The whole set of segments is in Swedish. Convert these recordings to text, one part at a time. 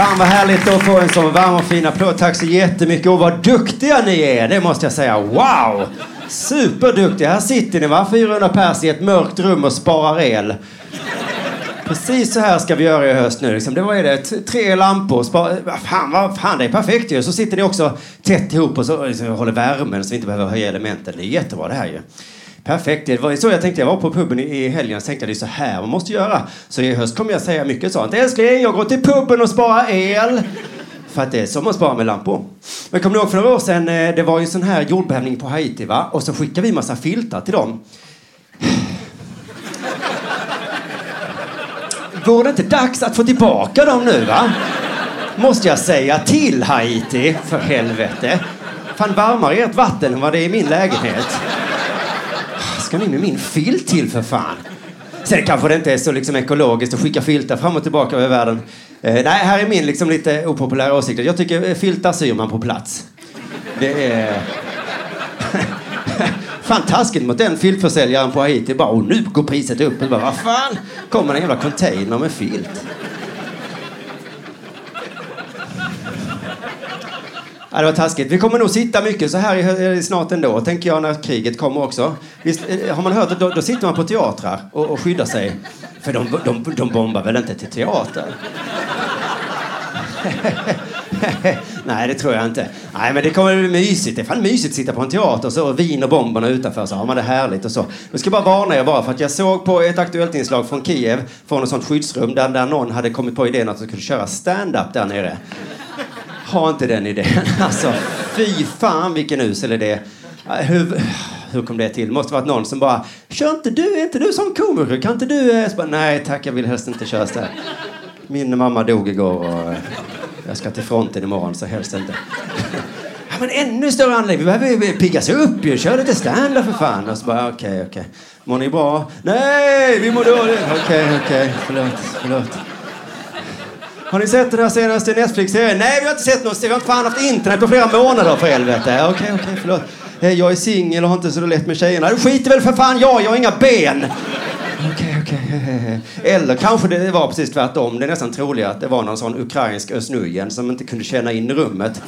Fan vad härligt att få en så varm och fin applåd. Tack så jättemycket och vad duktiga ni är, det måste jag säga. Wow! Superduktiga. Här sitter ni va, 400 pers i ett mörkt rum och sparar el. Precis så här ska vi göra i höst nu. Liksom. Det var det, tre lampor. Spara, fan, vad fan, det är perfekt ju. Så sitter ni också tätt ihop och så, så håller värmen så vi inte behöver höja elementen. Det är jättebra det här ju. Perfekt. Det var ju så jag tänkte. Jag var på puben i helgen och tänkte att det är så här man måste göra. Så i höst kommer jag säga mycket sånt. Älskling, jag går till puben och sparar el. För att det är som att spara med lampor. Men kommer ni ihåg för några år sedan, eh, det var ju sån här jordbävning på Haiti va? Och så skickade vi massa filtar till dem. Vore det inte dags att få tillbaka dem nu va? Måste jag säga till Haiti, för helvete. Fan varmare ert vatten än vad det är i min lägenhet. Ska ni med min filt till för fan? Sen kanske det inte är så liksom ekologiskt att skicka filtar fram och tillbaka över världen. Eh, nej, här är min liksom lite opopulära åsikt. Jag tycker eh, filtar syr man på plats. Det är... Fan taskigt mot den filtförsäljaren på Haiti. Bara, och nu går priset upp. Bara, vad fan? Kommer en jävla container med filt. Ja, det var taskigt. Vi kommer nog sitta mycket så här eh, snart ändå, tänker jag, när kriget kommer också. Visst, eh, har man hört att då, då sitter man på teatrar och, och skyddar sig. För de, de, de bombar väl inte till teater? Nej, det tror jag inte. Nej, men det kommer bli mysigt. Det är fan mysigt att sitta på en teater så, och vin och bomberna utanför så har man det härligt och så. Jag ska bara varna er bara för att jag såg på ett aktuellt inslag från Kiev, från ett sånt skyddsrum där, där någon hade kommit på idén att de skulle köra stand-up där nere. Ha inte den idén. Alltså, fy fan vilken usel idé. Eh, hur, hur kom det till? måste varit någon som bara, kör inte du, är inte du som komiker? Kan inte du? Eh, så bara, Nej tack, jag vill helst inte köra stand Min mamma dog igår och eh, jag ska till fronten imorgon så helst inte. Ja, men ännu större anledning. Vi behöver ju piggas upp ju. Kör lite stand för fan. Och så bara, okej, okej. Mår ni bra? Nej, vi mår dåligt. Okej, okej. Förlåt, förlåt. Har ni sett den här senaste Netflix-serien? Nej, vi har inte sett något. Vi har inte fan haft internet på flera månader för helvete. Okej, okay, okej, okay, förlåt. Eh, jag är singel och har inte så lätt med tjejerna. Du skiter väl för fan jag, jag har inga ben. Okej, okay, okej. Okay. Eller kanske det var precis tvärtom. Det är nästan troligt att det var någon sån ukrainsk ösnujen som inte kunde känna in rummet.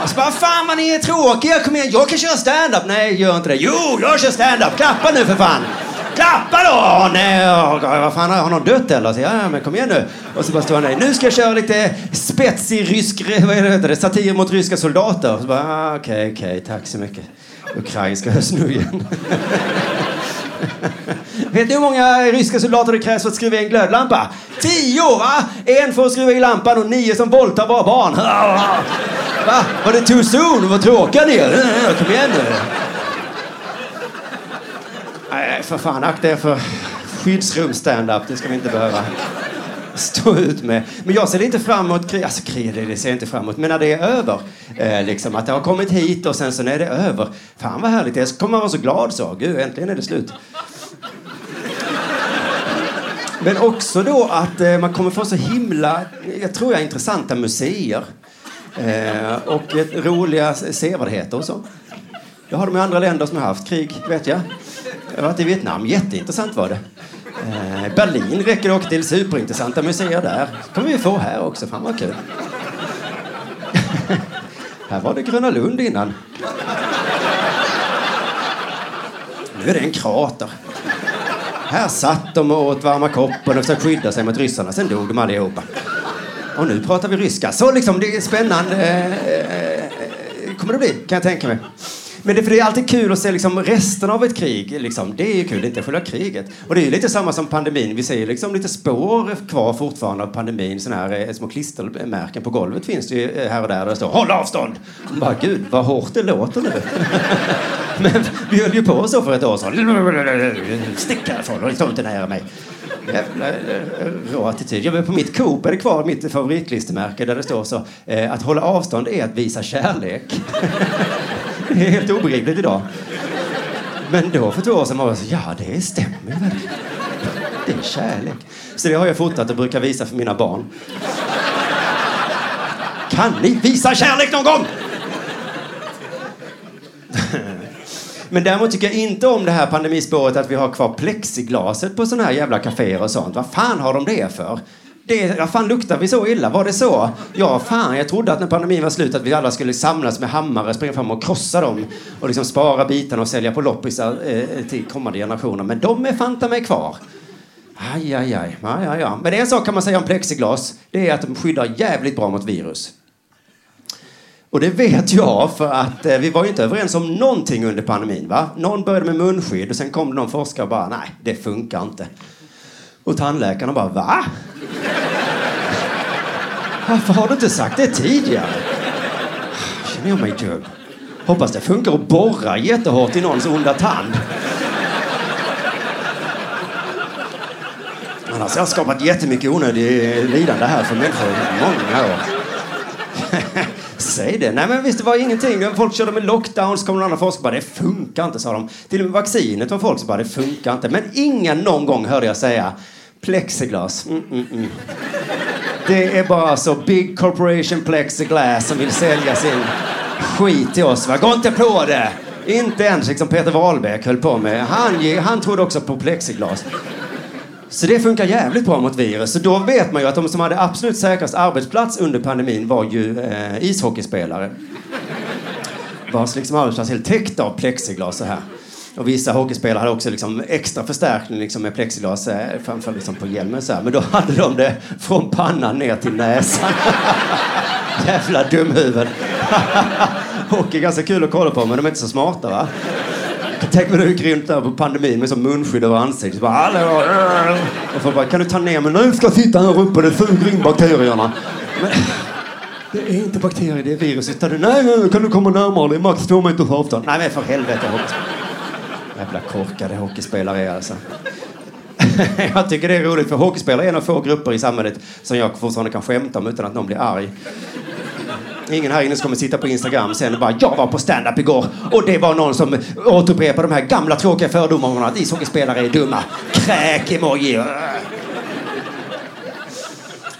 Alltså vad fan vad ni är tråkiga, kom igen, jag kan köra stand-up. Nej, gör inte det. Jo, jag kör stand-up. Klappa nu för fan. Klappa då! Åh, nej, åh, vad fan, har någon dött eller? Så, ja, ja, men kom igen nu. Och så bara står han där. Nu ska jag köra lite spetsig rysk, vad är det, heter det, satir mot ryska soldater. Så bara, ah, okej, okej, tack så mycket. Ukrainska höstnujen. Vet ni hur många ryska soldater det krävs för att skruva i en glödlampa? Tio, va? En för att skruva i lampan och nio som våldtar våra barn. Va? Var det too soon? Vad tråkiga ni är. Kom igen nu. Nej, för fan. Akta er för skyddsrum stand-up. Det ska vi inte behöva stå ut med. Men jag ser inte fram emot krig. Alltså krig, det ser jag inte fram emot. Men när det är över. Eh, liksom att det har kommit hit och sen så när det är över. Fan vad härligt Jag kommer vara så glad så. Gud, äntligen är det slut. Men också då att eh, man kommer få så himla, jag tror jag, intressanta museer. Eh, och ett, roliga sevärdheter och så. Det har de i andra länder som har haft krig, vet jag. Jag har varit i Vietnam, jätteintressant var det. Eh, Berlin räcker det åka till, superintressanta museer där. kommer vi få här också, fan vad kul. Här var det Gröna Lund innan. Nu är det en krater. Här satt de och åt varma koppen och försökte skydda sig mot ryssarna. Sen dog de allihopa. Och nu pratar vi ryska. Så liksom, det är spännande. Eh, eh, eh kommer det bli, kan jag tänka mig. Men det, för det är alltid kul att se liksom resten av ett krig. Liksom. Det är ju kul, inte själva kriget. Och det är ju lite samma som pandemin. Vi ser liksom lite spår kvar fortfarande av pandemin. Såna här eh, små klistermärken på golvet finns det ju eh, här och där. Där det står håll avstånd. Och bara, gud vad hårt det låter nu. Men vi höll ju på så för ett år sedan. Stick härifrån, stå inte nära mig. Jävla eh, rå attityd. Jag på mitt Coop är det kvar mitt favoritklistermärke där det står så att hålla avstånd är att visa kärlek. Det är helt obegripligt idag. Men då för två år sedan var jag så, ja det stämmer väl. Det är kärlek. Så det har jag fotat och brukar visa för mina barn. Kan ni visa kärlek någon gång? Men däremot tycker jag inte om det här pandemispåret att vi har kvar plexiglaset på sådana här jävla kaféer och sånt. Vad fan har de det för? Det, ja, fan luktar vi så illa? Var det så? Ja, fan, jag trodde att när pandemin var slut att vi alla skulle samlas med hammare, springa fram och krossa dem och liksom spara bitarna och sälja på loppisar eh, eh till kommande generationer. Men de är fanta mig kvar. Aj, aj, aj. aj, aj, aj. Men en sak kan man säga om plexiglas. Det är att de skyddar jävligt bra mot virus. Och det vet jag för att eh, vi var ju inte överens om någonting under pandemin. Va? Någon började med munskydd och sen kom det någon forskare och bara nej, det funkar inte. Och tandläkarna bara va? Varför har du inte sagt det tidigare? Känner jag mig dum? Hoppas det funkar att borra jättehårt i någons onda tand. Annars har jag skapat jättemycket onödigt lidande här för människor i många år. Säg det. Nej men visst, det var ingenting. Folk körde med lockdowns, kom någon annan forskare bara det funkar inte, sa de. Till och med vaccinet var folk som bara det funkar inte. Men ingen någon gång hörde jag säga plexiglas. Mm, mm, mm. Det är bara så Big Corporation Plexiglas som vill sälja sin skit till oss. Va? Gå inte på det! Inte ens liksom Peter Wahlbeck höll på med. Han, han trodde också på plexiglas. Så det funkar jävligt bra mot virus. Så då vet man ju att de som hade absolut säkrast arbetsplats under pandemin var ju eh, ishockeyspelare. Vars liksom arbetsplats helt täckt av plexiglas så här. Och vissa hockeyspelare hade också liksom extra förstärkning liksom med plexiglas eh, framför liksom på hjälmen så här. Men då hade de det från pannan ner till näsan. Jävla dumhuvud. Hockey är ganska kul att kolla på men de är inte så smarta va? Tänk mig när grymt gick där på pandemin med så munskydd över ansiktet. Bara, Hallå! Eh. Och folk bara, kan du ta ner mig? Nu ska jag sitta här uppe, det suger in bakterierna. Men, det är inte bakterier, det är viruset. Nej, nej, kan du komma närmare? Det är max två meters avstånd. Nej, men för helvete. Jävla korkade hockeyspelare är alltså. jag tycker det är roligt för hockeyspelare är en av få grupper i samhället som jag fortfarande kan skämta om utan att någon blir arg. Ingen här inne som kommer sitta på Instagram sen och bara jag var på stand-up igår och det var någon som återupprepade de här gamla tråkiga fördomarna att ishockeyspelare är dumma. Kräk-emoji.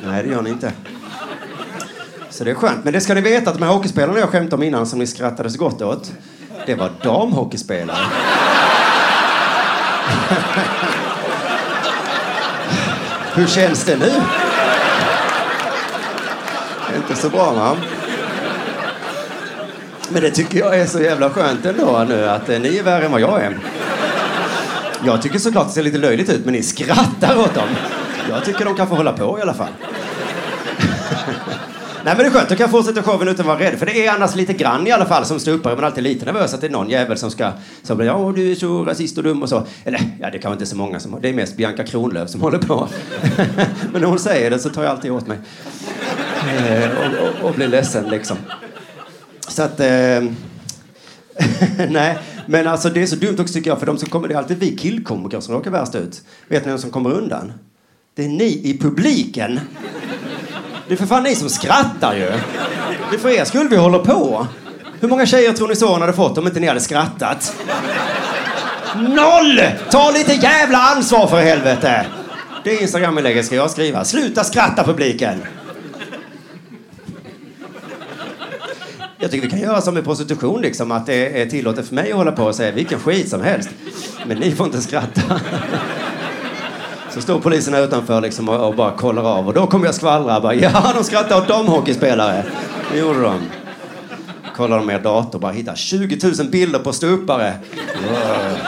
Nej, det gör ni inte. Så det är skönt. Men det ska ni veta att de här hockeyspelarna jag skämtade om innan som ni skrattade så gott åt. Det var damhockeyspelare. Hur känns det nu? Inte så bra, va? Men det tycker jag är så jävla skönt ändå nu att eh, ni är värre än vad jag är. Jag tycker såklart det ser lite löjligt ut, men ni skrattar åt dem. Jag tycker de kan få hålla på i alla fall. Nej men det är skönt, då kan jag fortsätta showen utan att vara rädd. För det är annars lite grann i alla fall som ståuppare. Man är alltid lite nervös att det är någon jävel som ska... Som blir ja du är så rasist och dum och så. Eller ja, det kan inte så många som... Det är mest Bianca Kronlöf som håller på. men när hon säger det så tar jag alltid åt mig. Eh, och, och, och blir ledsen liksom. Så att... Eh, nej, men alltså det är så dumt också tycker jag. För de som kommer, det är alltid vi killkomiker som råkar värst ut. Vet ni vem som kommer undan? Det är ni i publiken. Det är för fan ni som skrattar ju. Det är för er skull vi håller på. Hur många tjejer tror ni såren hade fått om inte ni hade skrattat? Noll! Ta lite jävla ansvar för helvete! Det Instagram-inlägget ska jag skriva. Sluta skratta publiken! Jag tycker vi kan göra som med prostitution, liksom, att det är tillåtet för mig att hålla på och säga vilken skit som helst. Men ni får inte skratta. Så står poliserna utanför liksom och, och, bara kollar av och då kommer jag skvallra. Bara, ja, de skrattar åt de hockeyspelare. Det gjorde de. kollar de er dator och bara hittar 20 000 bilder på ståuppare. Wow.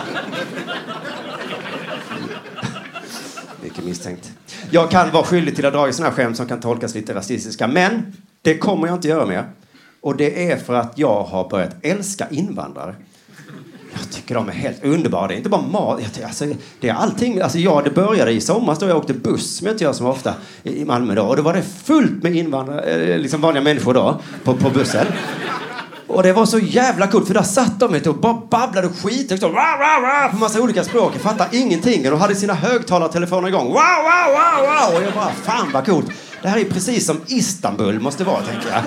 Mycket misstänkt. Jag kan vara skyldig till att dra i sådana här skämt som kan tolkas lite rasistiska, men det kommer jag inte göra mer. Och det är för att jag har börjat älska invandrare. Jag tycker de är helt underbara. Det är inte bara mat. Alltså, det är allting. Alltså, ja, det började i somras då jag åkte buss, som jag inte gör så ofta, i Malmö då. Och då var det fullt med invandrare, eh, liksom vanliga människor då, på, på bussen. Och det var så jävla coolt för där satt de och bara babblade skit och så, wow, wow, wow, på massa olika språk. Jag fattar ingenting. Och de hade sina högtalartelefoner igång. Wow, wow, wow, wow. Och jag bara, fan vad coolt. Det här är precis som Istanbul måste vara, tänker jag.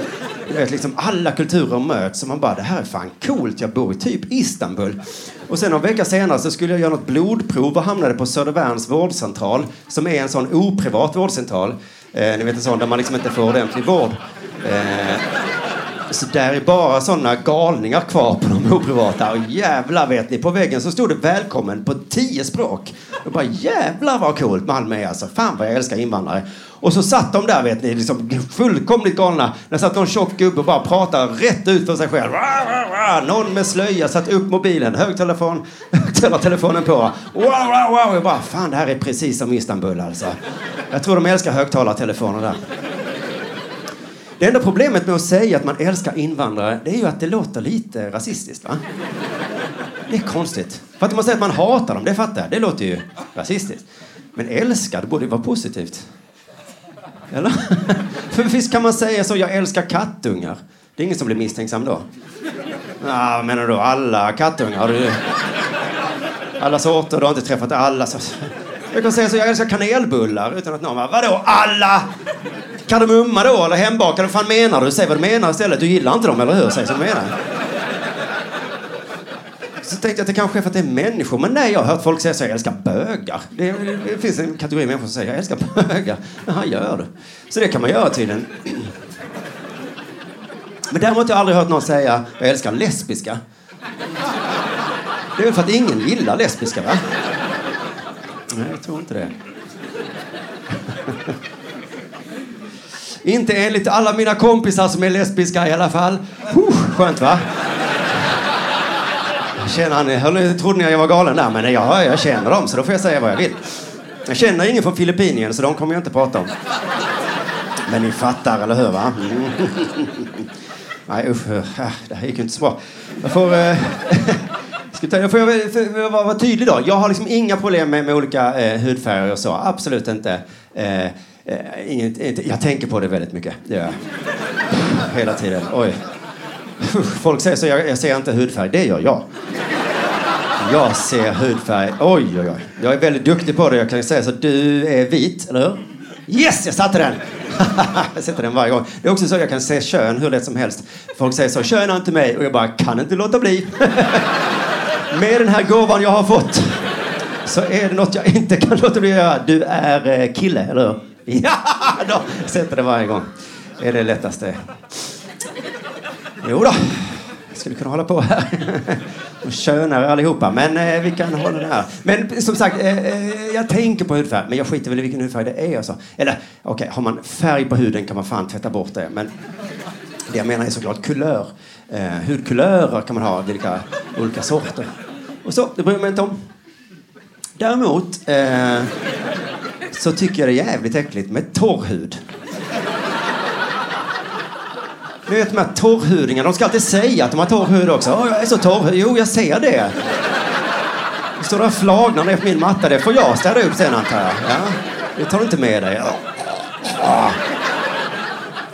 Du vet, liksom alla kulturer möts och man bara, det här är fan coolt. Jag bor i typ Istanbul. Och sen någon vecka senare så skulle jag göra något blodprov och hamnade på Södervärns vårdcentral som är en sån oprivat vårdcentral. Eh, ni vet en sån där man liksom inte får ordentlig vård. Eh, så där är bara såna galningar kvar på de oprivata. Och jävlar vet ni, på väggen så stod det välkommen på tio språk. Och bara jävlar vad coolt Malmö är alltså. Fan vad jag älskar invandrare. Och så satt de där vet ni, liksom fullkomligt galna. Där satt någon tjock gubbe och bara pratade rätt ut för sig själv. Någon med slöja satt upp mobilen, högtelefon, högtalartelefonen på. Wow, wow, wow. Jag bara, fan det här är precis som Istanbul alltså. Jag tror de älskar högtalartelefoner där. Det enda problemet med att säga att man älskar invandrare det är ju att det låter lite rasistiskt. Va? Det är konstigt. För att man säger att man hatar dem, det fattar jag. Det låter ju rasistiskt. Men älskar, det borde ju vara positivt. Eller? För visst kan man säga så, jag älskar kattungar. Det är ingen som blir misstänksam då. Ja, menar du alla kattungar? Du alla sorter? Du har inte träffat alla? Så... Jag kan säga så, jag älskar kanelbullar utan att någon bara, vadå alla? Kardemumma då, eller hembakade? Vad fan menar du? Säg vad du menar istället. Du gillar inte dem, eller hur? Säg som du menar. Så tänkte jag att det kanske är för att det är människor. Men nej, jag har hört folk säga så jag älskar bögar. Det, det finns en kategori människor som säger jag älskar bögar. Jaha, gör du? Så det kan man göra tydligen. Men däremot har jag aldrig hört någon säga jag älskar lesbiska. Det är väl för att ingen gillar lesbiska, va? Nej, jag tror inte det. Inte enligt alla mina kompisar som är lesbiska i alla fall. Puh, skönt va? Tjena, ni trodde ni jag var galen där, men jag, jag känner dem så då får jag säga vad jag vill. Jag känner ingen från Filippinien så de kommer jag inte prata om. Men ni fattar, eller hur? Va? Mm. Nej usch, eh, det här gick ju inte så bra. Jag får... Eh, jag får vara tydlig då. Jag har liksom inga problem med, med olika eh, hudfärger och så. Absolut inte. Eh, eh inget, inte. jag tänker på det väldigt mycket. Det gör jag. Hela tiden. Oj. Folk säger så, jag, jag ser inte hudfärg. Det gör jag. Jag ser hudfärg. Oj, oj, oj. Jag är väldigt duktig på det. Jag kan säga så, du är vit, eller hur? Yes, jag satte den! jag sätter den varje gång. Det är också så jag kan se kön hur lätt som helst. Folk säger så, kön inte mig. Och jag bara, kan inte låta bli. Med den här gåvan jag har fått så är det något jag inte kan låta bli att göra. Du är eh, kille, eller hur? Ja, då sätter det varje gång. Det är det lättaste. Jo då, jag skulle kunna hålla på här. Och könar allihopa, men eh, vi kan hålla det här. Men som sagt, eh, eh, jag tänker på hudfärg, men jag skiter väl i vilken hudfärg det är. Alltså. Eller okej, okay, har man färg på huden kan man fan tvätta bort det. Men det jag menar är såklart kulör. Eh, hudkulörer kan man ha, vilka olika sorter. Och så, det bryr jag mig inte om. Däremot eh, så tycker jag det är jävligt äckligt med torr hud. Ni vet de här torrhudingarna, de ska alltid säga att de har torr hud också. Åh, jag är så torr. Jo, jag ser det. Det står där flagnar ner på min matta. Det får jag städa upp sen antar jag. Ja, det tar du inte med dig. Ja.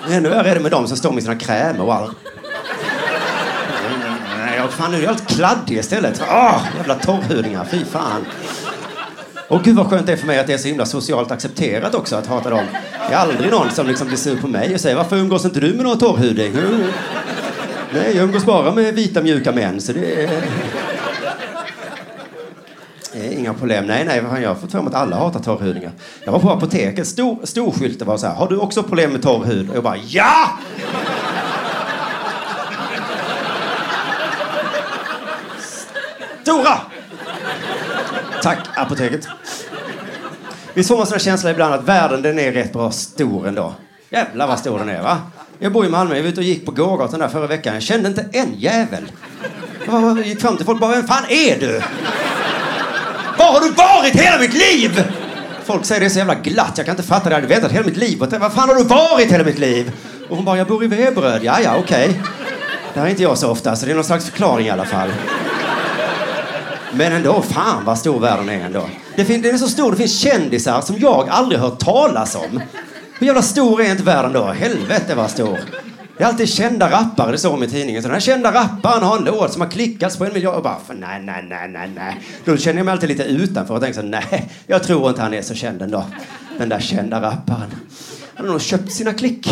Ännu värre är det med dem som står med sina krämer och allt. Nej, fan nu är jag helt kladdig istället. Åh, jävla torrhudingar, fy fan. Och gud vad skönt det är för mig att det är så himla socialt accepterat också att hata dem. Det är aldrig någon som liksom blir sur på mig och säger varför umgås inte du med någon torrhuding? Mm. Nej, jag umgås bara med vita mjuka män så det är... Det är inga problem. Nej, nej, jag har fått för mig att alla hatar torrhudingar. Jag var på apoteket, stor, stor skylt det var så här, har du också problem med torr hud? Och jag bara, ja! Stora! Tack, apoteket. Visst får man sådana känslor ibland att världen den är rätt bra stor ändå? Jävlar vad stor den är, va? Jag bor i Malmö, jag var ute och gick på gågatan där förra veckan. Jag kände inte en jävel. Jag gick fram till folk och bara, vem fan är du? Var har du varit hela mitt liv? Folk säger det så jävla glatt, jag kan inte fatta det. Jag hade väntat hela mitt liv. Vad fan har du varit hela mitt liv? Och hon bara, jag bor i Veberöd. Ja, ja, okej. Okay. Där är inte jag så ofta, så det är någon slags förklaring i alla fall. Men ändå, fan vad stor världen är ändå. Det, fin- den är så stor, det finns kändisar som jag aldrig hört talas om. Hur jävla stor är inte världen då? Helvete vad stor. Det är alltid kända rappare, det står om i tidningen. Så den här kända rapparen har en låt som har klickats på en miljard. Och bara, nej, nej, nej, nej, nej. Då känner jag mig alltid lite utanför och tänker så nej, jag tror inte han är så känd ändå. Den där kända rapparen. Han har nog köpt sina klick.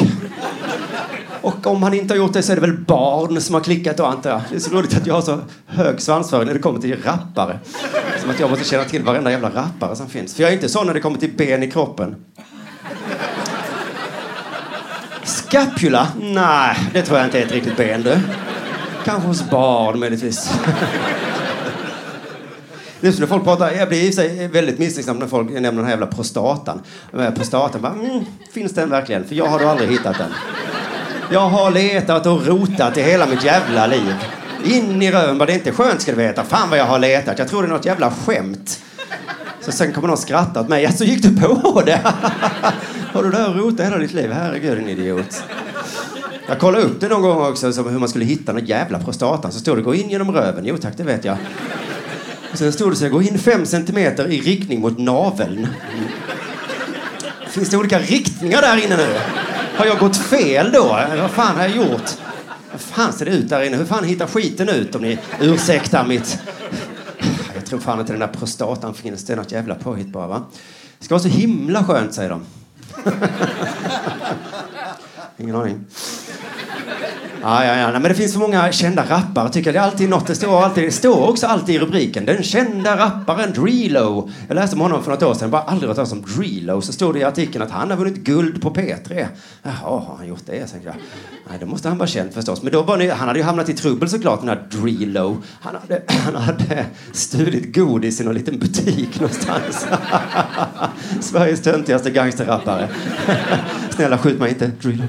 Och om han inte har gjort det så är det väl barn som har klickat då antar jag. Det är så roligt att jag har så hög svansföring när det kommer till rappare. Som att jag måste känna till varenda jävla rappare som finns. För jag är inte sån när det kommer till ben i kroppen. Scapula? Nej, det tror jag inte är ett riktigt ben du. Kanske hos barn möjligtvis. Det är som när folk pratar, jag blir i sig väldigt misstänksam när folk nämner den här jävla prostatan. Eh, prostatan, bara, mm, finns den verkligen? För jag har då aldrig hittat den. Jag har letat och rotat i hela mitt jävla liv. In i röven, det är inte skönt ska du veta. Fan vad jag har letat. Jag tror det är något jävla skämt. Så sen kommer någon skratta åt mig. Så gick du på det? har du där och rotat hela ditt liv? Herregud, en idiot. Jag kollade upp det någon gång också, som hur man skulle hitta den jävla prostatan. Så stod det gå in genom röven. Jo tack, det vet jag. Och sen stod det så gå in fem centimeter i riktning mot naveln. Finns det olika riktningar där inne nu? Har jag gått fel då? Vad fan har jag gjort? Hur fan ser det ut där inne? Hur fan hittar skiten ut om ni ursäktar mitt... Jag tror fan inte den där prostatan finns. Det är något jävla påhitt bara va? Det ska vara så himla skönt säger de. Ingen aning. Ja, ja, ja. men det finns så många kända rappare. Tycker det är alltid något. Det står, alltid, det står också alltid i rubriken. Den kända rapparen Drilo. Jag läste om honom för något år sedan. Bara aldrig hört talas om Drilo. Så stod det i artikeln att han har vunnit guld på P3. Jaha, har han gjort det? Jag Nej, då måste han vara känd förstås. Men då var ni, han hade ju hamnat i trubbel såklart, den här Drilo. Han hade, han hade stulit godis i någon liten butik någonstans. Sveriges töntigaste gangsterrappare. Snälla, skjut mig inte, Drilo.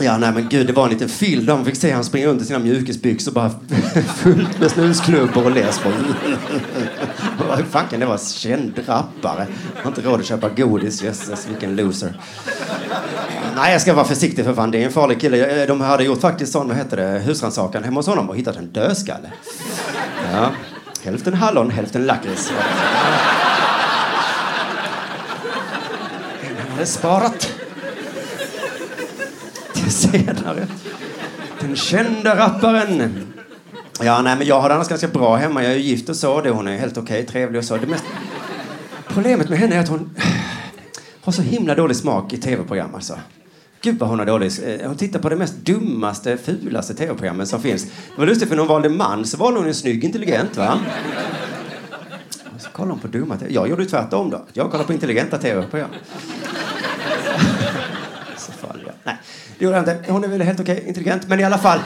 Ja, nej men gud, det var en liten film de fick se han springa runt i sina mjukisbyxor bara fullt med snusklubbor och läsbor. Hur fan kan det vara känd rappare? Har inte råd att köpa godis. Jösses, vilken loser. Nej, jag ska vara försiktig för fan. Det är en farlig kille. Eh, de hade gjort faktiskt sån, vad heter det, husrannsakan hemma hos honom och hittat en dödskalle. Ja, hälften hallon, hälften lakrits. Den hade sparat senare. Den kända rapparen. Ja, nej, men jag har det annars ganska bra hemma. Jag är gift och så. Det, hon är helt okej, okay, trevlig och så. Det mest... Problemet med henne är att hon har så himla dålig smak i tv-program alltså. Gud vad hon har dålig... Eh, hon tittar på det mest dummaste, fulaste tv-programmen som finns. Det var lustigt för när hon valde man så valde hon en snygg, intelligent va? Så kollar hon på dumma TV. Jag gjorde tvärtom då. Jag kollade på intelligenta tv-program. Det gjorde inte. Hon är väl helt okej, intelligent, men i alla fall.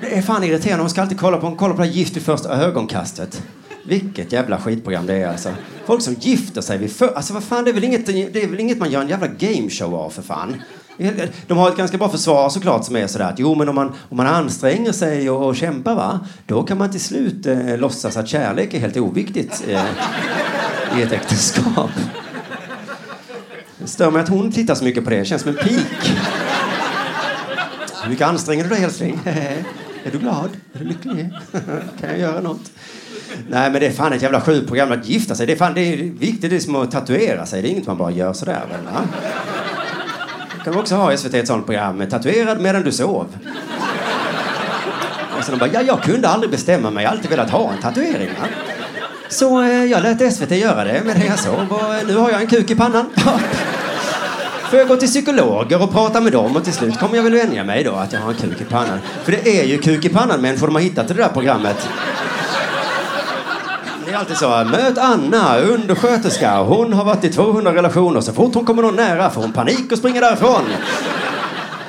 Det är fan irriterande. Hon ska alltid kolla på, hon kollar på det här Gift vid första ögonkastet. Vilket jävla skitprogram det är alltså. Folk som gifter sig vid för... Alltså vad fan, det är väl inget, det är väl inget man gör en jävla gameshow av för fan. De har ett ganska bra försvar såklart som är sådär att jo men om man, om man anstränger sig och, och kämpar va, då kan man till slut eh, låtsas att kärlek är helt oviktigt eh, i ett äktenskap. Det stör mig att hon tittar så mycket på det. Det känns som en pik. Hur mycket anstränger du dig älskling? Är du glad? Är du lycklig? Kan jag göra något? Nej men det är fan ett jävla sjukt program att gifta sig. Det är, fan, det är viktigt det är som att tatuera sig. Det är inget man bara gör sådär väl va? kan också ha SVT ett sånt program med tatuerad medan du sov. Och de bara, ja jag kunde aldrig bestämma mig. Jag har alltid velat ha en tatuering. Va? Så eh, jag lät SVT göra det med det jag sov och eh, nu har jag en kuk i pannan. Får jag gå till psykologer och prata med dem och till slut kommer jag väl vänja mig då att jag har en kuk i pannan. För det är ju kuk i pannan människor de har hittat i det där programmet. Det är alltid så, möt Anna, undersköterska. Hon har varit i 200 relationer. Så fort hon kommer någon nära får hon panik och springer därifrån.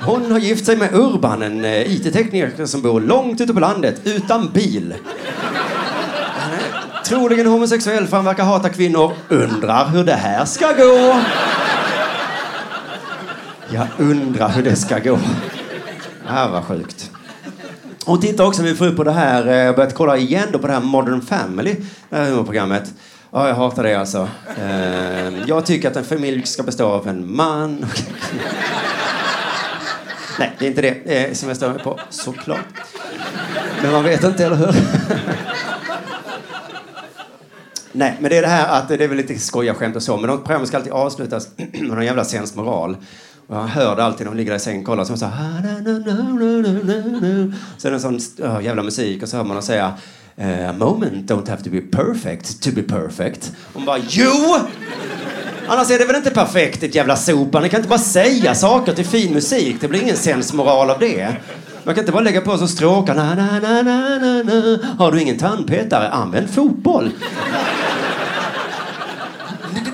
Hon har gift sig med Urban, en eh, IT-tekniker som bor långt ute på landet utan bil. Troligen homosexuell för han verkar hata kvinnor. Undrar hur det här ska gå. Jag undrar hur det ska gå. Det här var sjukt. Och titta också, min fru på det här, eh, jag börjat kolla igen då på det här Modern Family, det här humorprogrammet. Ja, jag hatar det alltså. Eh, jag tycker att en familj ska bestå av en man Nej, det är inte det som jag stör mig på, såklart. Men man vet inte, eller hur? Nej, men det är det här att det är väl lite skojarskämt och så, men de programmen ska alltid avslutas med någon jävla sensmoral. Och jag hör det alltid när hon ligger i sängen och kollar, så, så här, så en sån oh, jävla musik och så hör man honom säga eh, A moment don't have to be perfect to be perfect. Hon bara, jo! Annars är det väl inte perfekt, ett jävla sopan. Ni kan inte bara säga saker till fin musik. Det blir ingen sensmoral av det. Man kan inte bara lägga på så stråkar. Na, na, na, na, na, na. Har du ingen tandpetare? Använd fotboll.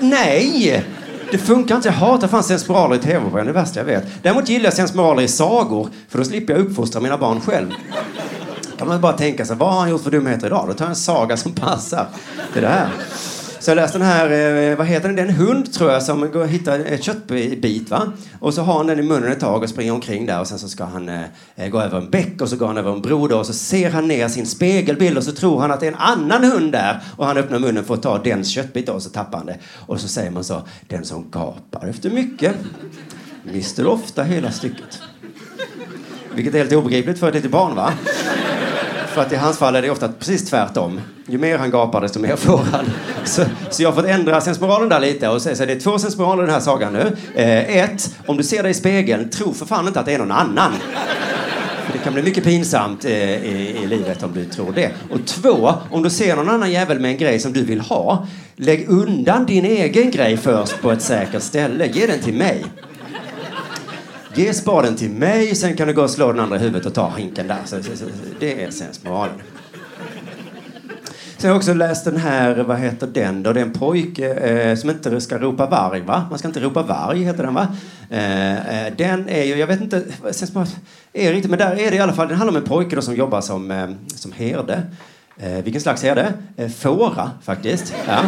Nej! Det funkar inte. Jag hatar fan sensmoraler i tv-program. Det är värsta jag vet. Däremot gillar jag sensmoraler i sagor, för då slipper jag uppfostra mina barn själv. kan man bara tänka sig, vad har han gjort för dumheter idag? Då tar jag en saga som passar till det här. Så jag läste den här, eh, vad heter den? Det är en hund tror jag som går och hittar ett köttbit va. Och så har han den i munnen ett tag och springer omkring där och sen så ska han eh, eh, gå över en bäck och så går han över en bro då, och så ser han ner sin spegelbild och så tror han att det är en annan hund där och han öppnar munnen för att ta dens köttbit då, och så tappar han det. Och så säger man så, den som gapar efter mycket mister ofta hela stycket. Vilket är helt obegripligt för ett litet barn va? För att i hans fall är det ofta precis tvärtom. Ju mer han gapar desto mer får han. Så, så jag har fått ändra sensmoralen där lite och säga så det är två sensmoraler i den här sagan nu. Eh, ett, om du ser dig i spegeln, tro för fan inte att det är någon annan. För det kan bli mycket pinsamt eh, i, i, livet om du tror det. Och två, om du ser någon annan jävel med en grej som du vill ha, lägg undan din egen grej först på ett säkert ställe. Ge den till mig. Ge spaden till mig, sen kan du gå och slå den andra i huvudet och ta hinken där. Så, så, så, det är sensmoralen. Sen har jag också läst den här, vad heter den då? Det är en pojke eh, som inte ska ropa varg, va? Man ska inte ropa varg, heter den, va? Eh, eh den är ju, jag vet inte, är riktigt, men där är det i alla fall, den handlar om en pojke då som jobbar som, eh, som herde. Eh, vilken slags herde? Eh, fåra, faktiskt. Ja.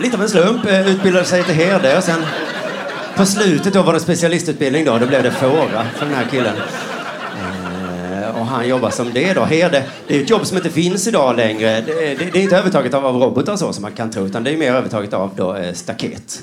Lite av en slump, eh, utbildade sig till herde och sen på slutet då var det specialistutbildning då, då blev det fåra för den här killen. Eh, och han jobbar som det då, herde. Det är ett jobb som inte finns idag längre. Det, det, det är inte övertaget av, av robotar så som man kan tro, utan det är mer övertaget av då, eh, staket.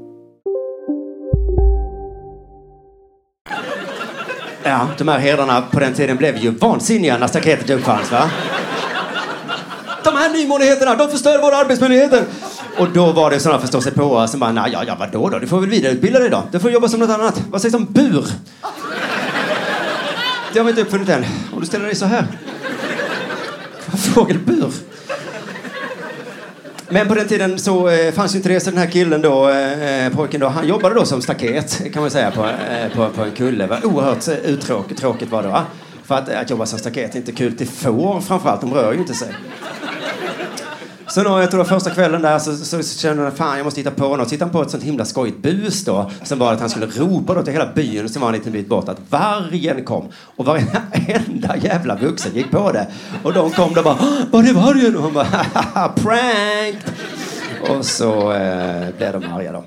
Ja, de här herdarna på den tiden blev ju vansinniga när staketet uppfanns. Va? De här nymodigheterna, de förstör våra arbetsmöjligheter. Och då var det sådana förståsigpåare som bara, ja, ja, vadå då? Du får väl vidareutbilda dig då. Du får jobba som något annat. Vad sägs om bur? Det har vi inte uppfunnit än. Om du ställer dig så här. Fågelbur. Men på den tiden så eh, fanns ju inte det, så den här killen då, eh, eh, pojken då, han jobbade då som staket kan man säga på, eh, på, på en kulle. Va? Oerhört eh, uttråkigt tråkigt var det va? För att, att jobba som staket är inte kul till får framförallt, de rör ju inte sig. Så då, jag tror första kvällen där så, så, så kände han fan jag måste hitta på något. Så hittade han på ett sånt himla skojigt bus då. Som var att han skulle ropa då till hela byn som var en liten bit bort att vargen kom. Och varenda jävla vuxen gick på det. Och de kom då bara var är vargen? Och han bara prank! Och så eh, blev de arga då.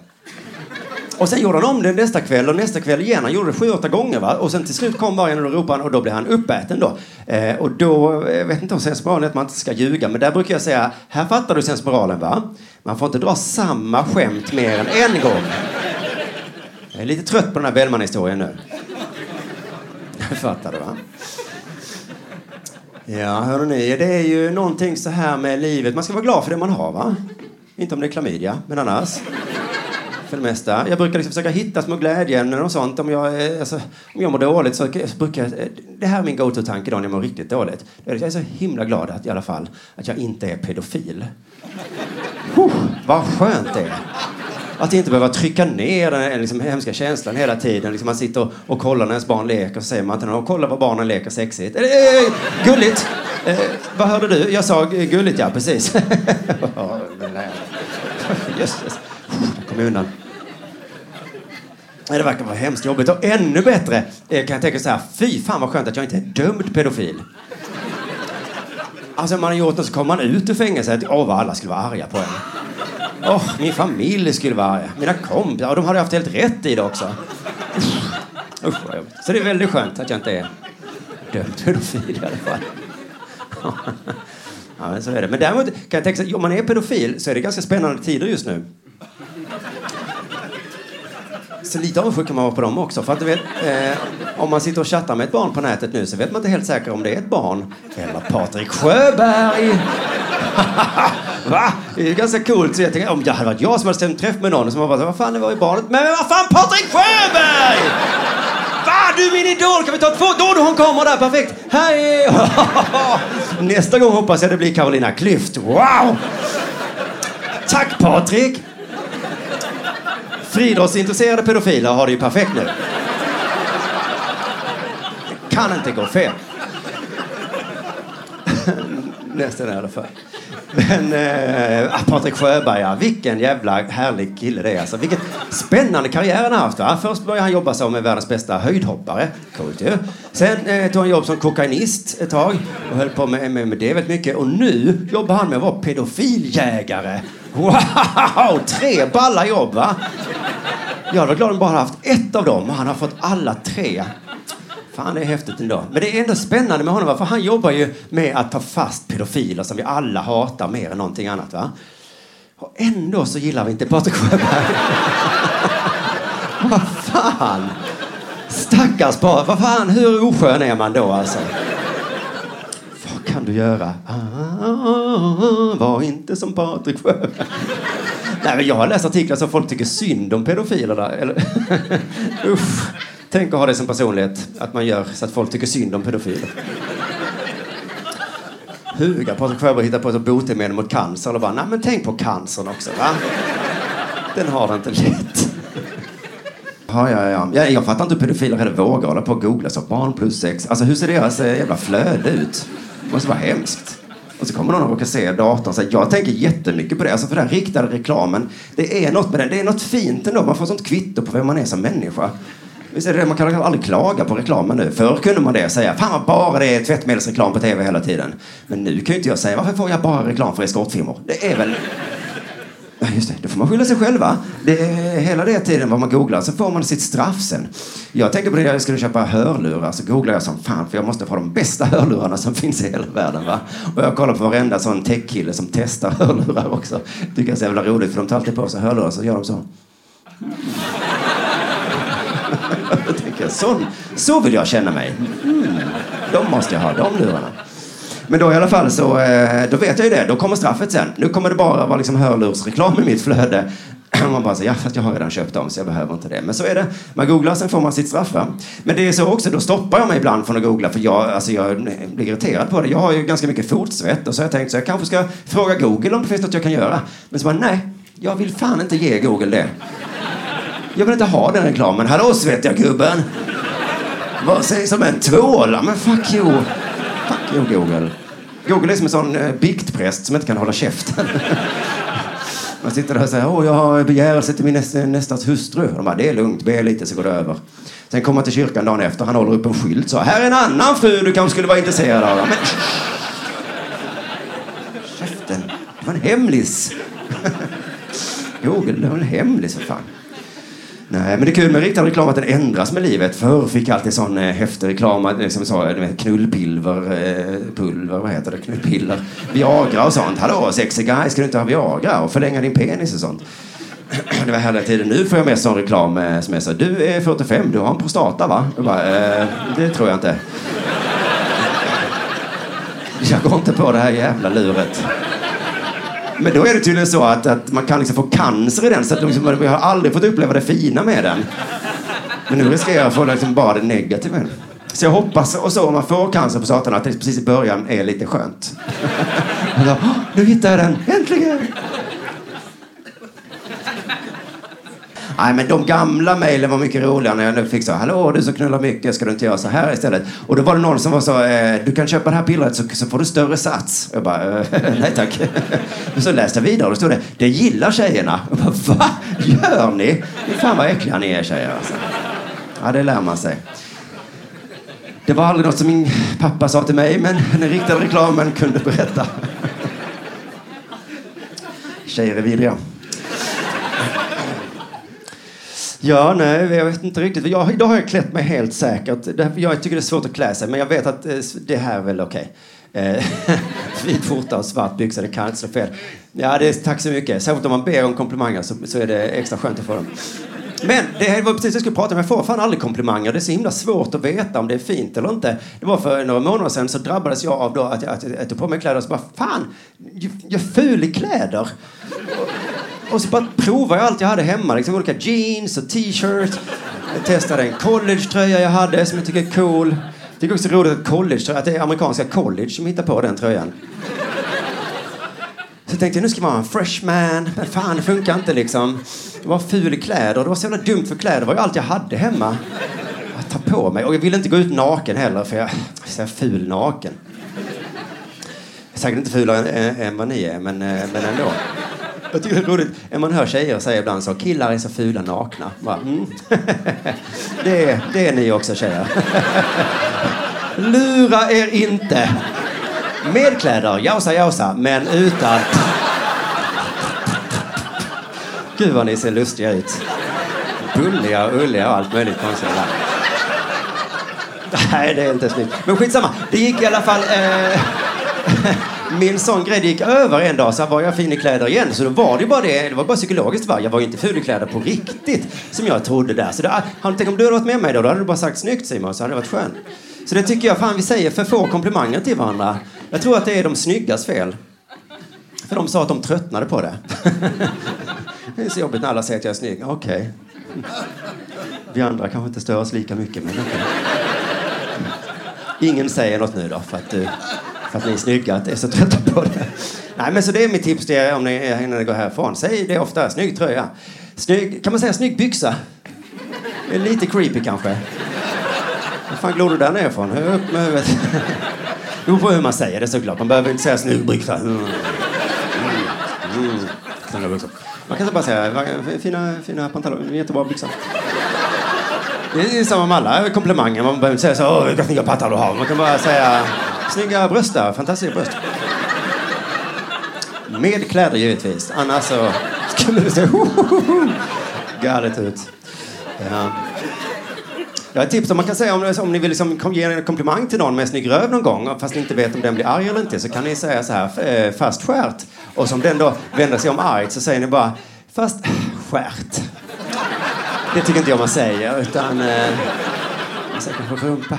Och sen gjorde han om det nästa kväll och nästa kväll igen. Han gjorde det sju, åtta gånger. Va? Och sen till slut kom vargen och då ropade han och då blev han uppäten då. Eh, och då, eh, jag vet inte om sensmoralen är att man inte ska ljuga, men där brukar jag säga, här fattar du sensmoralen va? Man får inte dra samma skämt mer än en gång. Jag är lite trött på den här Bellman-historien nu. fattar du va? Ja, hörrni, det är ju någonting så här med livet. Man ska vara glad för det man har va? Inte om det är klamydia, men annars för det mesta. Jag brukar liksom försöka hitta små glädjeämnen och sånt. Om jag, eh, alltså, om jag mår dåligt så brukar jag... Eh, det här är min go-to-tanke då när jag mår riktigt dåligt. Jag är så himla glad att, i alla fall att jag inte är pedofil. Oh, vad skönt det är. Att inte behöva trycka ner den liksom, hemska känslan hela tiden. Liksom man sitter och, och kollar när ens barn leker och så säger man till någon, kolla vad barnen leker sexigt. Eh, eh, gulligt! Eh, vad hörde du? Jag sa gulligt, ja precis. Jösses. Jag kom undan. Det verkar vara hemskt jobbigt. Och ännu bättre eh, kan jag tänka så här, fy fan vad skönt att jag inte är dömd pedofil. Alltså om man har gjort något så kommer man ut ur fängelset. Åh, vad alla skulle vara arga på en. Åh, min familj skulle vara arga. Mina kompisar, och de hade haft helt rätt i det också. Usch, vad jobbigt. Så det är väldigt skönt att jag inte är dömd pedofil i alla fall. Ja, men så är det. Men däremot kan jag tänka sig, om man är pedofil så är det ganska spännande tider just nu. Så lite avundsjuk kan man vara på dem också. För att du vet, eh, om man sitter och chattar med ett barn på nätet nu så vet man inte helt säkert om det är ett barn eller Patrik Sjöberg. Va? Det är ju ganska coolt. Så jag tänkte, om det hade varit jag som hade stämt träff med någon som var bara, vad fan, det var ju barnet. Men vad fan, Patrik Sjöberg! Va? Du är min idol! Kan vi ta två? Då, då hon kommer där, perfekt. Hej! Nästa gång hoppas jag det blir Carolina Klüft. Wow! Tack Patrik! Friidrottsintresserade pedofiler har det ju perfekt nu. Det kan inte gå fel. Nästan i alla fall. Men äh, Patrik Sjöberg, ja, vilken jävla härlig kille det är. Alltså, vilken spännande karriär han har haft. Va? Först började han jobba som världens bästa höjdhoppare. Coolt ju. Sen eh, tog han jobb som kokainist ett tag och höll på med, med, med det väldigt mycket. Och nu jobbar han med att vara pedofiljägare. Wow! Tre balla jobb, va? Jag hade varit glad om bara haft ett av dem han har fått alla tre. Fan, det är häftigt ändå. Men det är ändå spännande med honom, för han jobbar ju med att ta fast pedofiler som vi alla hatar mer än någonting annat. Va? Och ändå så gillar vi inte Patrik Sjöberg. Vad fan! Stackars Patrik. Vad fan, hur oskön är man då alltså? Vad kan du göra? Ah, var inte som Patrik Sjöberg. Nej, men jag har läst artiklar som folk tycker synd om pedofilerna. Eller, usch. Tänk att ha det som personlighet, att man gör så att folk tycker synd om pedofiler. Huga Patrik Sjöberg hittar på ett botemedel mot cancer och bara, nej men tänk på cancern också va. Den har det inte lätt. Ja, ja, ja. Jag, jag fattar inte hur pedofiler heller vågar hålla på och googla så barn plus sex. Alltså hur ser deras eh, jävla flöde ut? Det måste vara hemskt. Och så kommer någon och råkar se datorn. Så jag tänker jättemycket på det. Alltså för den riktade reklamen. Det är något med den. Det är något fint ändå. Man får sånt kvitto på vem man är som människa. Visst är det? Man kan aldrig klaga på reklamen nu. Förr kunde man det säga. Fan vad bara det är tvättmedelsreklam på tv hela tiden. Men nu kan ju inte jag säga. Varför får jag bara reklam för eskortfirmor? Det är väl... Ja, just det. Då får man skylla sig själva. Det är hela det tiden vad man googlar. Så får man sitt straff sen. Jag tänker på det, jag skulle köpa hörlurar. Så googlar jag som fan för jag måste få de bästa hörlurarna som finns i hela världen. Va? Och jag kollar på varenda sån techkille som testar hörlurar också. Tycker jag är så jävla roligt för de tar alltid på sig hörlurar så gör de så. jag tänker, så, så vill jag känna mig. Mm, de måste jag ha, de lurarna. Men då i alla fall så eh, då vet jag ju det. Då kommer straffet sen. Nu kommer det bara vara liksom hörlursreklam i mitt flöde. Man bara säger, ja fast jag har redan köpt dem så jag behöver inte det. Men så är det. Man googlar, sen får man sitt straff. Va? Men det är så också, då stoppar jag mig ibland från att googla för jag, alltså jag blir irriterad på det. Jag har ju ganska mycket fotsvett och så har jag tänkt så jag kanske ska fråga Google om det finns något jag kan göra. Men så bara, nej, jag vill fan inte ge Google det. Jag vill inte ha den reklamen. Hallå svettiga gubben! Vad sägs om en tvåla? Men fuck you! Fuck you Google. Google är som en sån eh, biktpräst som inte kan hålla käften. Man sitter där och säger åh jag har begärelse till min nästa, nästas hustru. De bara, det är lugnt, be lite så går det över. Sen kommer han till kyrkan dagen efter, han håller upp en skylt så här är en annan fru du kanske skulle vara intresserad av. Men... Käften, det var en hemlis. Google, det var en hemlis för fan. Nej, men det är kul med riktad reklam att den ändras med livet. Förr fick jag alltid sån eh, häftig reklam, att, liksom så, knullpulver, eh, pulver, vad heter det, knullpiller, Viagra och sånt. Hallå, sexy guy, ska du inte ha Viagra och förlänga din penis och sånt? Det var hela tiden. Nu får jag med sån reklam eh, som är så, du är 45, du har en prostata va? Jag bara, eh, det tror jag inte. Jag går inte på det här jävla luret. Men då är det tydligen så att, att man kan liksom få cancer i den, så att liksom, vi har aldrig fått uppleva det fina med den. Men nu riskerar jag att få liksom bara det negativa. Så jag hoppas, och så om man får cancer på satan, att det precis i början är lite skönt. Då, nu hittade jag den, äntligen! Nej, men de gamla mejlen var mycket roligare när jag fick så Hallå, du som knullar mycket, ska du inte göra så här istället? Och då var det någon som var så eh, Du kan köpa det här pillret så, så får du större sats. Jag bara, eh, nej tack. Men så läste jag vidare och då stod det, det gillar tjejerna. Jag bara, va? Gör ni? Fan vad äckliga ni är tjejer alltså. Ja, det lär man sig. Det var aldrig något som min pappa sa till mig, men den riktade reklamen kunde berätta. Tjejer är vidriga. Ja, nej, jag vet inte riktigt. Jag, idag har jag klätt mig helt säkert. Jag tycker det är svårt att klä sig, men jag vet att eh, det här är väl okej. Eh, okay. Vit skjorta och svart byxa, det kan inte slå fel. Ja, det är, tack så mycket. Särskilt om man ber om komplimanger så, så är det extra skönt att få dem. Men det var precis det jag skulle prata om. Jag får fan aldrig komplimanger. Det är så himla svårt att veta om det är fint eller inte. Det var för några månader sedan så drabbades jag av då att jag, att jag tog på mig kläder och så bara fan, jag är ful i kläder. Och så bara provade jag allt jag hade hemma. Liksom olika jeans och t-shirt. Jag testade en collegetröja jag hade som jag tycker är cool. Jag tycker också det är roligt att, college, att det är amerikanska college som hittar på den tröjan. Så tänkte jag nu ska jag vara en freshman. Men fan, det funkar inte liksom. Jag var ful i kläder. Det var så jävla dumt för kläder. Det var ju allt jag hade hemma. Att ta på mig. Och jag ville inte gå ut naken heller för jag är så ful naken. Jag är säkert inte fulare än, än vad ni är, men, eh, men ändå. Jag tycker det är roligt. Man hör tjejer säga ibland så killar är så fula nakna. Bara, mm. det, är, det är ni också tjejer. Lura er inte. Med kläder, jausa jausa, men utan... Gud vad ni ser lustiga ut. Bulliga och ulliga och allt möjligt konstigt. Nej, det är inte snyggt. Men skitsamma. Det gick i alla fall... Eh min sån grej gick över en dag, så var jag fin i kläder igen. Så då var det bara det, det var bara psykologiskt va? Jag var ju inte ful i kläder på riktigt, som jag trodde där. Så det, ah, han, tänk om du hade varit med mig då, då hade du bara sagt snyggt Simon, så hade det varit skönt. Så det tycker jag, fan vi säger för få komplimanger till varandra. Jag tror att det är de snyggas fel. För de sa att de tröttnade på det. det är så jobbigt när alla säger att jag är snygg. Okej. Okay. Vi andra kanske inte stör oss lika mycket, men okay. Ingen säger något nu då, för att du för att ni är snygga, att är så trötta på det. Nej, men så det är mitt tips till er om ni innan ni går härifrån. Säg det ofta. Snygg tröja. Snygg, kan man säga snygg byxa? Det är lite creepy kanske. Var fan glor du där nerifrån? Upp med huvudet. Det beror på hur man säger det såklart. Man behöver inte säga snygg byxa. Mm. Mm. Mm. Man kan bara säga fina, fina pantalonger, jättebra byxa. Det är samma med alla komplimanger. Man behöver inte säga så, åh vilka snygga pattar du har. Man kan bara säga Snygga bröst där. Fantastiska bröst. Med kläder givetvis. Annars så skulle det se galet ut. Ja. Jag har ett tips om man kan säga om, om ni vill liksom ge en komplimang till någon med snygg röv någon gång fast ni inte vet om den blir arg eller inte så kan ni säga så här fast skärt och som den då vänder sig om argt så säger ni bara fast skärt. Det tycker inte jag man säger utan eh, man säger kanske rumpa.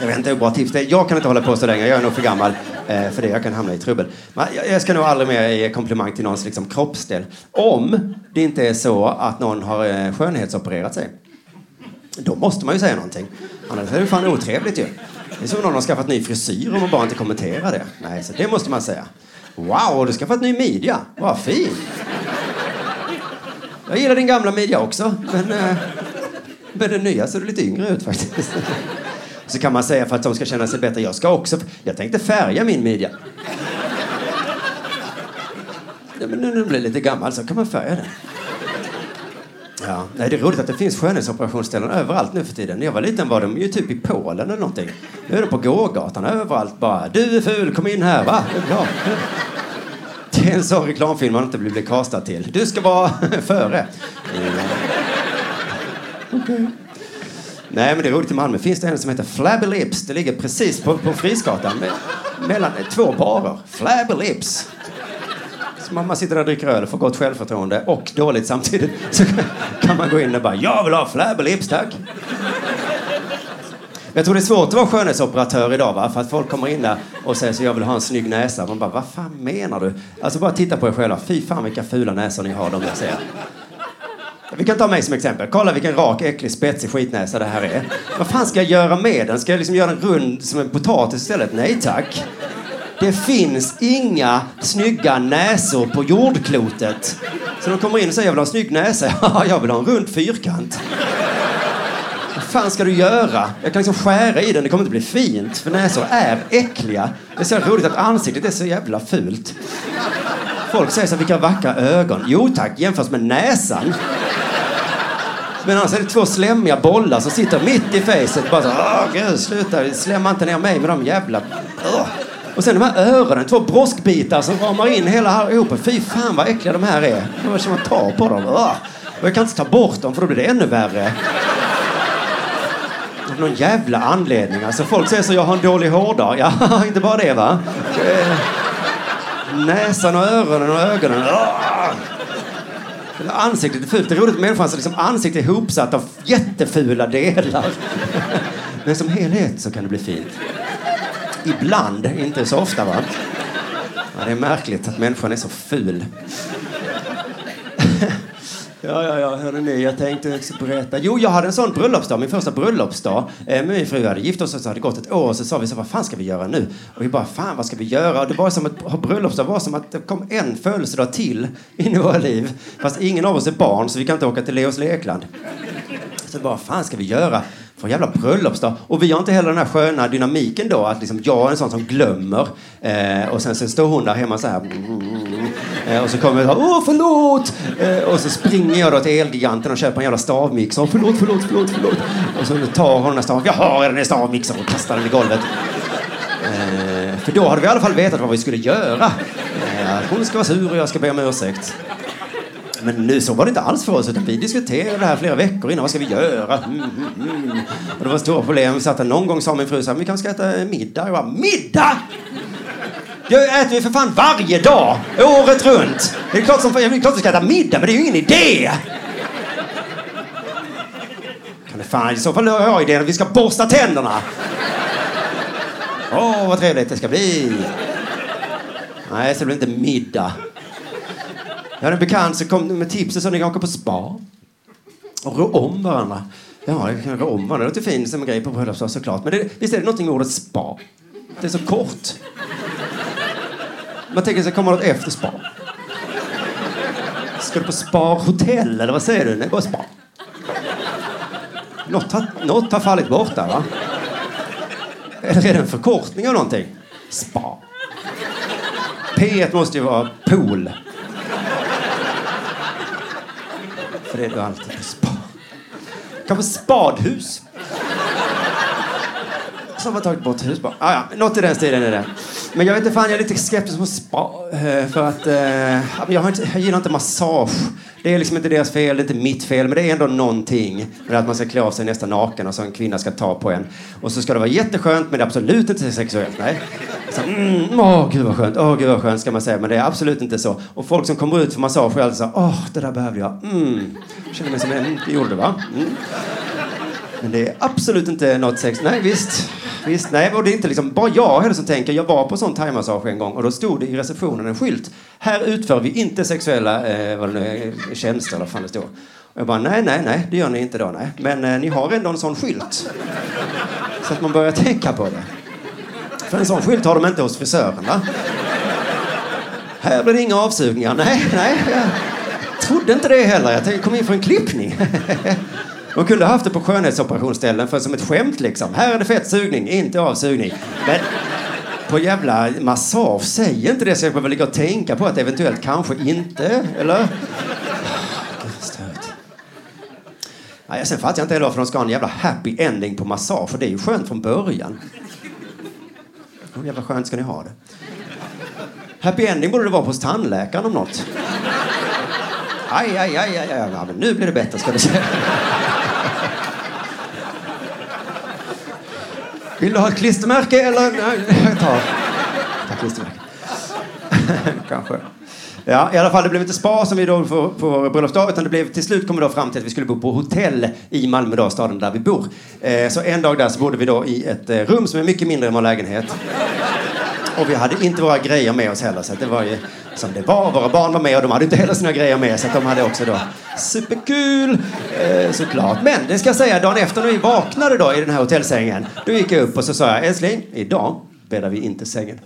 Jag vet inte hur bra tips det är. Jag kan inte hålla på så länge. Jag är nog för gammal eh, för det. Jag kan hamna i trubbel. Men jag ska nog aldrig mer ge komplimang till någons liksom, kroppsdel. Om det inte är så att någon har eh, skönhetsopererat sig. Då måste man ju säga någonting. Annars är det fan otrevligt ju. Det är som om någon har skaffat ny frisyr och man bara inte kommenterar det. Nej, så det måste man säga. Wow, du har skaffat ny midja. Vad fin. Jag gillar din gamla midja också, men eh, med den nya ser du lite yngre ut faktiskt. Så kan man säga för att de ska känna sig bättre. Jag ska också... Jag tänkte färga min midja. Ja, men nu när den blir lite gammal så kan man färga den. Ja, nej, det är roligt att det finns skönhetsoperationsställen överallt nu för tiden. När jag var liten var de ju typ i Polen eller någonting. Nu är de på gågatan överallt bara. Du är ful, kom in här, va? Ja. är en sån reklamfilm man inte vill bli castad till. Du ska vara före. Mm. Okay. Nej, men det är roligt i Malmö. Finns det en som heter Flabby Lips. Det ligger precis på, på Frisgatan med, mellan eh, två barer. Flabby Lips. Så man, man sitter där och dricker öl och får gott självförtroende och dåligt samtidigt. Så kan man gå in och bara, jag vill ha Flabby Lips, tack. Jag tror det är svårt att vara skönhetsoperatör idag, va? för att folk kommer in där och säger så jag vill ha en snygg näsa. Man bara, vad fan menar du? Alltså bara titta på er själva. Fy fan vilka fula näsor ni har, de jag ser. Vi kan ta mig som exempel. Kolla vilken rak, äcklig, spetsig skitnäsa det här är. Vad fan ska jag göra med den? Ska jag liksom göra den rund som en potatis istället? Nej tack. Det finns inga snygga näsor på jordklotet. Så de kommer in och säger jag vill ha en snygg näsa. Ja, jag vill ha en rund fyrkant. Vad fan ska du göra? Jag kan liksom skära i den, det kommer inte bli fint. För näsor är äckliga. Det är så roligt att ansiktet är så jävla fult. Folk säger så här, vilka vackra ögon. Jo tack, jämfört med näsan. Men annars är det två slemmiga bollar som sitter mitt i facet. Bara så, åh gud, sluta, slämma inte ner mig med de jävla... Åh. Och sen de här öronen, två broskbitar som ramar in hela här. Fy fan vad äckliga de här är. Det var som man ta på dem? Åh. Och jag kan inte ta bort dem för då blir det ännu värre. Av någon jävla anledning. Alltså folk säger så, jag har en dålig hårdag. Ja, inte bara det va. Eh, näsan och öronen och ögonen. Åh. Ansiktet är fult. Det är roligt med människans liksom ansikte är ihopsatt av jättefula delar. Men som helhet så kan det bli fint. Ibland, inte så ofta va? Ja, det är märkligt att människan är så ful. Ja, ja, ja, hörrni, jag tänkte också berätta. Jo, jag hade en sån bröllopsdag, min första bröllopsdag. Eh, min fru hade gift oss och så hade det gått ett år och så sa vi så, vad fan ska vi göra nu? Och vi bara, fan vad ska vi göra? Och det var som att ha bröllopsdag var som att det kom en födelsedag till in i våra liv. Fast ingen av oss är barn så vi kan inte åka till Leos lekland. Så bara, vad fan ska vi göra? Från jävla bröllopsdag. Och vi har inte heller den här sköna dynamiken då att liksom jag är en sån som glömmer eh, och sen så står hon där hemma så här mm, eh, och så kommer jag åh förlåt eh, och så springer jag då till Elgiganten och köper en jävla stavmixer förlåt, förlåt, förlåt, förlåt och så tar hon den här stav, jag har den här stavmixern och kastar den i golvet. Eh, för då hade vi i alla fall vetat vad vi skulle göra. Eh, hon ska vara sur och jag ska be om ursäkt. Men nu så var det inte alls för oss, utan vi diskuterade det här flera veckor innan. Vad ska vi göra? Mm, mm, mm. Och det var stora problem. Vi satt där någon gång sa min fru så här, vi kanske ska äta middag. Jag bara, middag? Jag äter vi för fan varje dag, året runt. Det är klart, som, det är klart vi ska äta middag, men det är ju ingen idé. Kan det fan, I så fall har jag idén att vi ska borsta tänderna. Åh, oh, vad trevligt det ska bli. Nej, så det blir inte middag. Jag hade en bekant som kom med tipset att ni kan åka på spa och rå om varandra. Ja, jag kan rå om varandra. Det låter fint som en grej på bröllopsdag såklart. Men det, visst är det någonting med ordet spa? Det är så kort. Man tänker sig, kommer något efter spa? Ska du på sparhotell eller vad säger du? Nej, bara spa. Något har, något har fallit bort där va? Eller är det en förkortning av någonting? Spa. P1 måste ju vara pool. För det är du alltid på spa. Kanske spadhus. Som har tagit bort hus bara. Ah, ja, något i den stilen är det. Men jag vet inte, fan jag är lite skeptisk mot spa. Eh, för att eh, jag, har inte, jag gillar inte massage. Det är liksom inte deras fel, det är inte mitt fel. Men det är ändå någonting med att man ska klä av sig nästan naken och så en kvinna ska ta på en. Och så ska det vara jätteskönt men det är absolut inte sexuellt. Nej. Så, mm, åh gud vad skönt, åh gud vad skönt ska man säga. Men det är absolut inte så. Och folk som kommer ut för massage är alltid så åh det där behövde jag. Mm. Känner mig som en, det gjorde det va? Mm. Men det är absolut inte något sex. Nej, visst. visst nej, och det är inte liksom bara jag heller som tänker. Jag var på sån thaimassage en gång och då stod det i receptionen en skylt. Här utför vi inte sexuella eh, vad det nu är, tjänster eller vad fan det står. Och jag bara, nej, nej, nej, det gör ni inte då, nej. Men eh, ni har ändå en sån skylt. Så att man börjar tänka på det. För en sån skylt har de inte hos frisören, va? Här blir det inga avsugningar. Nej, nej. Jag trodde inte det heller. Jag tänkte, kom in för en klippning. De kunde ha haft det på skönhetsoperationsställen för som ett skämt liksom. Här är det fettsugning, inte avsugning. Men på jävla massage, säg inte det så jag behöver ligga och tänka på att eventuellt kanske inte, eller? Nej, sen fattar jag inte heller varför de ska ha en jävla happy ending på massage, för det är ju skönt från början. Hur jävla skönt ska ni ha det? Happy ending borde det vara hos tandläkaren om något. Aj, aj, aj, aj, aj. Ja, men nu blir det bättre ska du se. Vill du ha ett klistermärke eller? Nej, jag tar, tar klistermärke. Kanske. Ja, i alla fall, det blev inte spa som vi då på, på bröllopsdag, utan det blev till slut kom vi då fram till att vi skulle bo på hotell i Malmö, då, staden där vi bor. Eh, så en dag där så bodde vi då i ett eh, rum som är mycket mindre än vår lägenhet. Och vi hade inte våra grejer med oss heller, så det var ju som det var. Våra barn var med och de hade inte heller sina grejer med, så de hade också då superkul, eh, såklart. Men det ska jag säga, dagen efter när vi vaknade då i den här hotellsängen, då gick jag upp och så sa jag, älskling, idag bäddar vi inte sängen.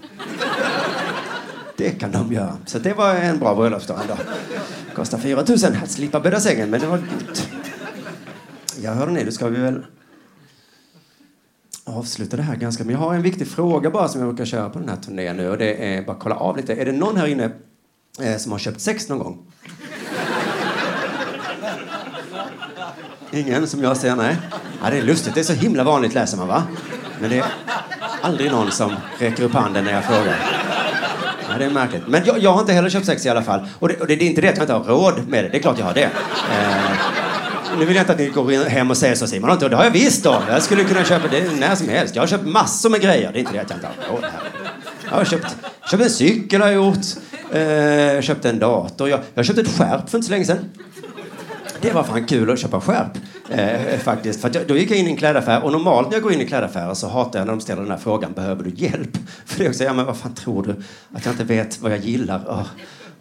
Det kan de göra. Så det var en bra bröllopsdag ändå. Kostar 4 000 att slippa bädda sängen, men det var dyrt. Ja, hörde ni, då ska vi väl avsluta det här ganska... Men jag har en viktig fråga bara som jag brukar köra på den här turnén nu och det är bara kolla av lite. Är det någon här inne eh, som har köpt sex någon gång? Ingen som jag ser, nej. Ja, det är lustigt, det är så himla vanligt läser man va? Men det är aldrig någon som räcker upp handen när jag frågar. Ja, det är märkligt. Men jag, jag har inte heller köpt sex i alla fall. Och det, och det är inte det att jag inte har råd med det, det är klart jag har det. Eh, nu vill jag inte att ni går hem och säger så Simon. Inte, det har jag visst då. Jag skulle kunna köpa det när som helst. Jag har köpt massor med grejer. Det är inte det att jag inte har råd. Jag har köpt, köpt en cykel har jag gjort. Eh, jag köpt en dator. Jag, jag köpte ett skärp för inte så länge sedan. Det var fan kul att köpa skärp. Eh, faktiskt. För jag, då gick jag in i en klädaffär och normalt när jag går in i klädaffärer så hatar jag när de ställer den här frågan. Behöver du hjälp? För det är också, ja men vad fan tror du? Att jag inte vet vad jag gillar? Oh.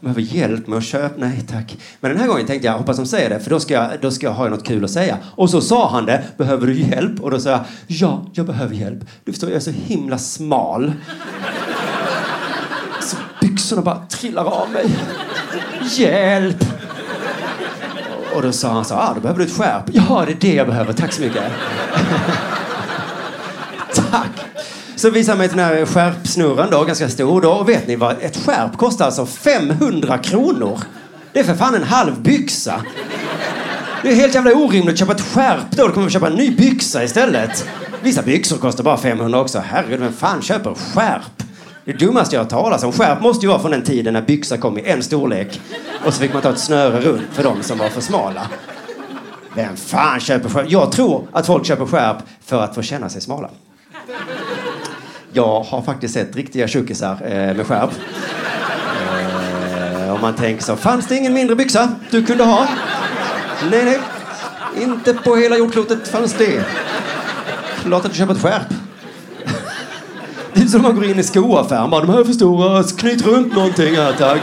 Behöver hjälp med att köpa? Nej tack. Men den här gången tänkte jag, hoppas de säger det, för då ska, jag, då ska jag ha något kul att säga. Och så sa han det, behöver du hjälp? Och då sa jag, ja, jag behöver hjälp. Du förstår, jag är så himla smal. Så byxorna bara trillar av mig. Hjälp! Och då sa han så, ah, då behöver du ett skärp. Ja, det är det jag behöver, tack så mycket. Så Så han mig den här skärpsnurran då, ganska stor då. Och vet ni vad? Ett skärp kostar alltså 500 kronor. Det är för fan en halv byxa. Det är helt jävla orimligt att köpa ett skärp då. Då kommer man köpa en ny byxa istället. Vissa byxor kostar bara 500 också. Herregud, vem fan köper skärp? Det dummaste jag har talat om. Skärp måste ju vara från den tiden när byxa kom i en storlek. Och så fick man ta ett snöre runt för de som var för smala. Vem fan köper skärp? Jag tror att folk köper skärp för att få känna sig smala. Jag har faktiskt sett riktiga tjockisar eh, med skärp. Eh, om man tänker så, fanns det ingen mindre byxa du kunde ha? Nej, nej. Inte på hela jordklotet fanns det. Klart att du köper ett skärp. Det är som man går in i skoaffären bara, de här är för stora, knyt runt någonting här tack.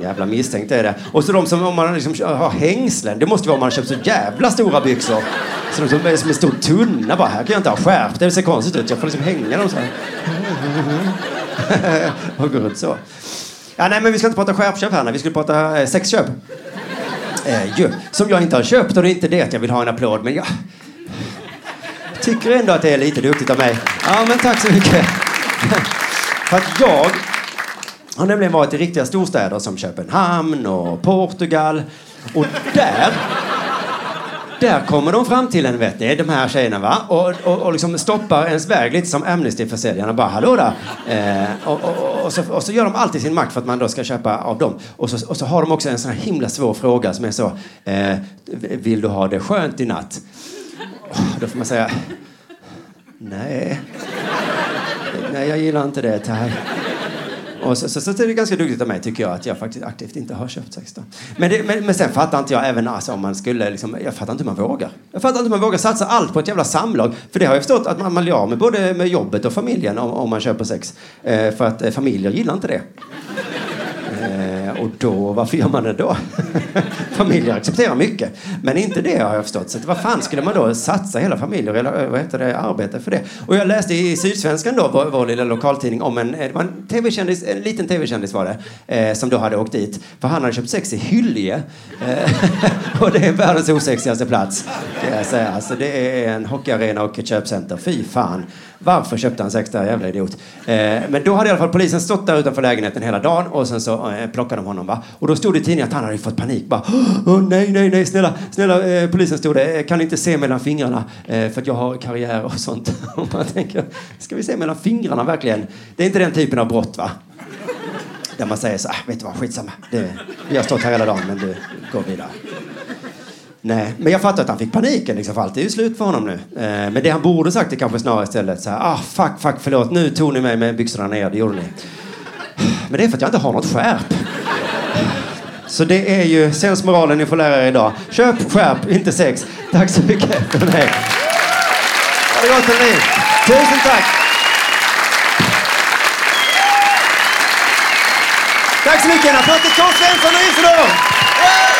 Jävla misstänkt är det. Och så de som om man liksom har hängslen, det måste vara om man har köpt så jävla stora byxor. Så de som är som en stor tunna bara, här kan jag inte ha skärp, det ser konstigt ut, jag får liksom hänga dem så här. Och gå runt så. Ja, nej, men vi ska inte prata skärpköp här, nej. vi skulle prata eh, sexköp. Eh, ju, som jag inte har köpt och det är inte det att jag vill ha en applåd, men jag tycker ändå att det är lite duktigt av mig. Ja, men tack så mycket. För att jag har nämligen varit i riktiga storstäder som Köpenhamn och Portugal. Och där där kommer de fram till en, vet ni, de här tjejerna va? Och, och, och liksom stoppar ens väg lite som Amnesty-försäljarna. Bara hallå där! Eh, och, och, och, så, och så gör de alltid sin makt för att man då ska köpa av dem. Och så, och så har de också en sån här himla svår fråga som är så, eh, vill du ha det skönt i natt? Oh, då får man säga, nej. Nej, jag gillar inte det, tack. Och så, så, så, är det ganska duktigt av mig tycker jag att jag faktiskt aktivt inte har köpt sex då. Men, det, men, men sen fattar inte jag även alltså, om man skulle liksom, jag fattar inte hur man vågar. Jag fattar inte hur man vågar satsa allt på ett jävla samlag. För det har jag förstått att man, man blir av med både med jobbet och familjen om, om man köper sex. Eh, för att eh, familjer gillar inte det. Eh, och då, varför gör man det då? familjer accepterar mycket, men inte det har jag förstått. Så vad fan skulle man då satsa hela familjer eller vad heter det, arbeta för det? Och jag läste i Sydsvenskan då, vår, vår lilla lokaltidning, om en, det var en tv-kändis, en liten tv-kändis var det, eh, som då hade åkt dit. För han hade köpt sex i Hyllie. Eh, och det är världens osexigaste plats, kan jag säga. Alltså det är en hockeyarena och ett köpcenter. Fy fan varför köpte han sex där, jävla idiot? Eh, men då hade i alla fall polisen stått där utanför lägenheten hela dagen och sen så eh, plockade de honom. Va? Och då stod det i tidningen att han hade fått panik. Bara, oh, nej, nej, nej, snälla, snälla, eh, polisen stod det, eh, Kan kan inte se mellan fingrarna eh, för att jag har karriär och sånt. Och man tänker, ska vi se mellan fingrarna verkligen? Det är inte den typen av brott va? Där man säger så ah, vet du vad, skitsamma. Det, vi har stått här hela dagen men du går vidare. Nej, men jag fattar att han fick paniken liksom, för allt är ju slut för honom nu. Eh, men det han borde sagt är kanske snarare istället så här, ah fuck, fuck, förlåt, nu tog ni mig med byxorna ner, det gjorde ni. Men det är för att jag inte har något skärp. Så det är ju sensmoralen ni får lära er idag. Köp skärp, inte sex. Tack så mycket för mig. Ha det gott hörni. Tusen tack. Tack så mycket. En applåd till Tom Svensson och Isidor.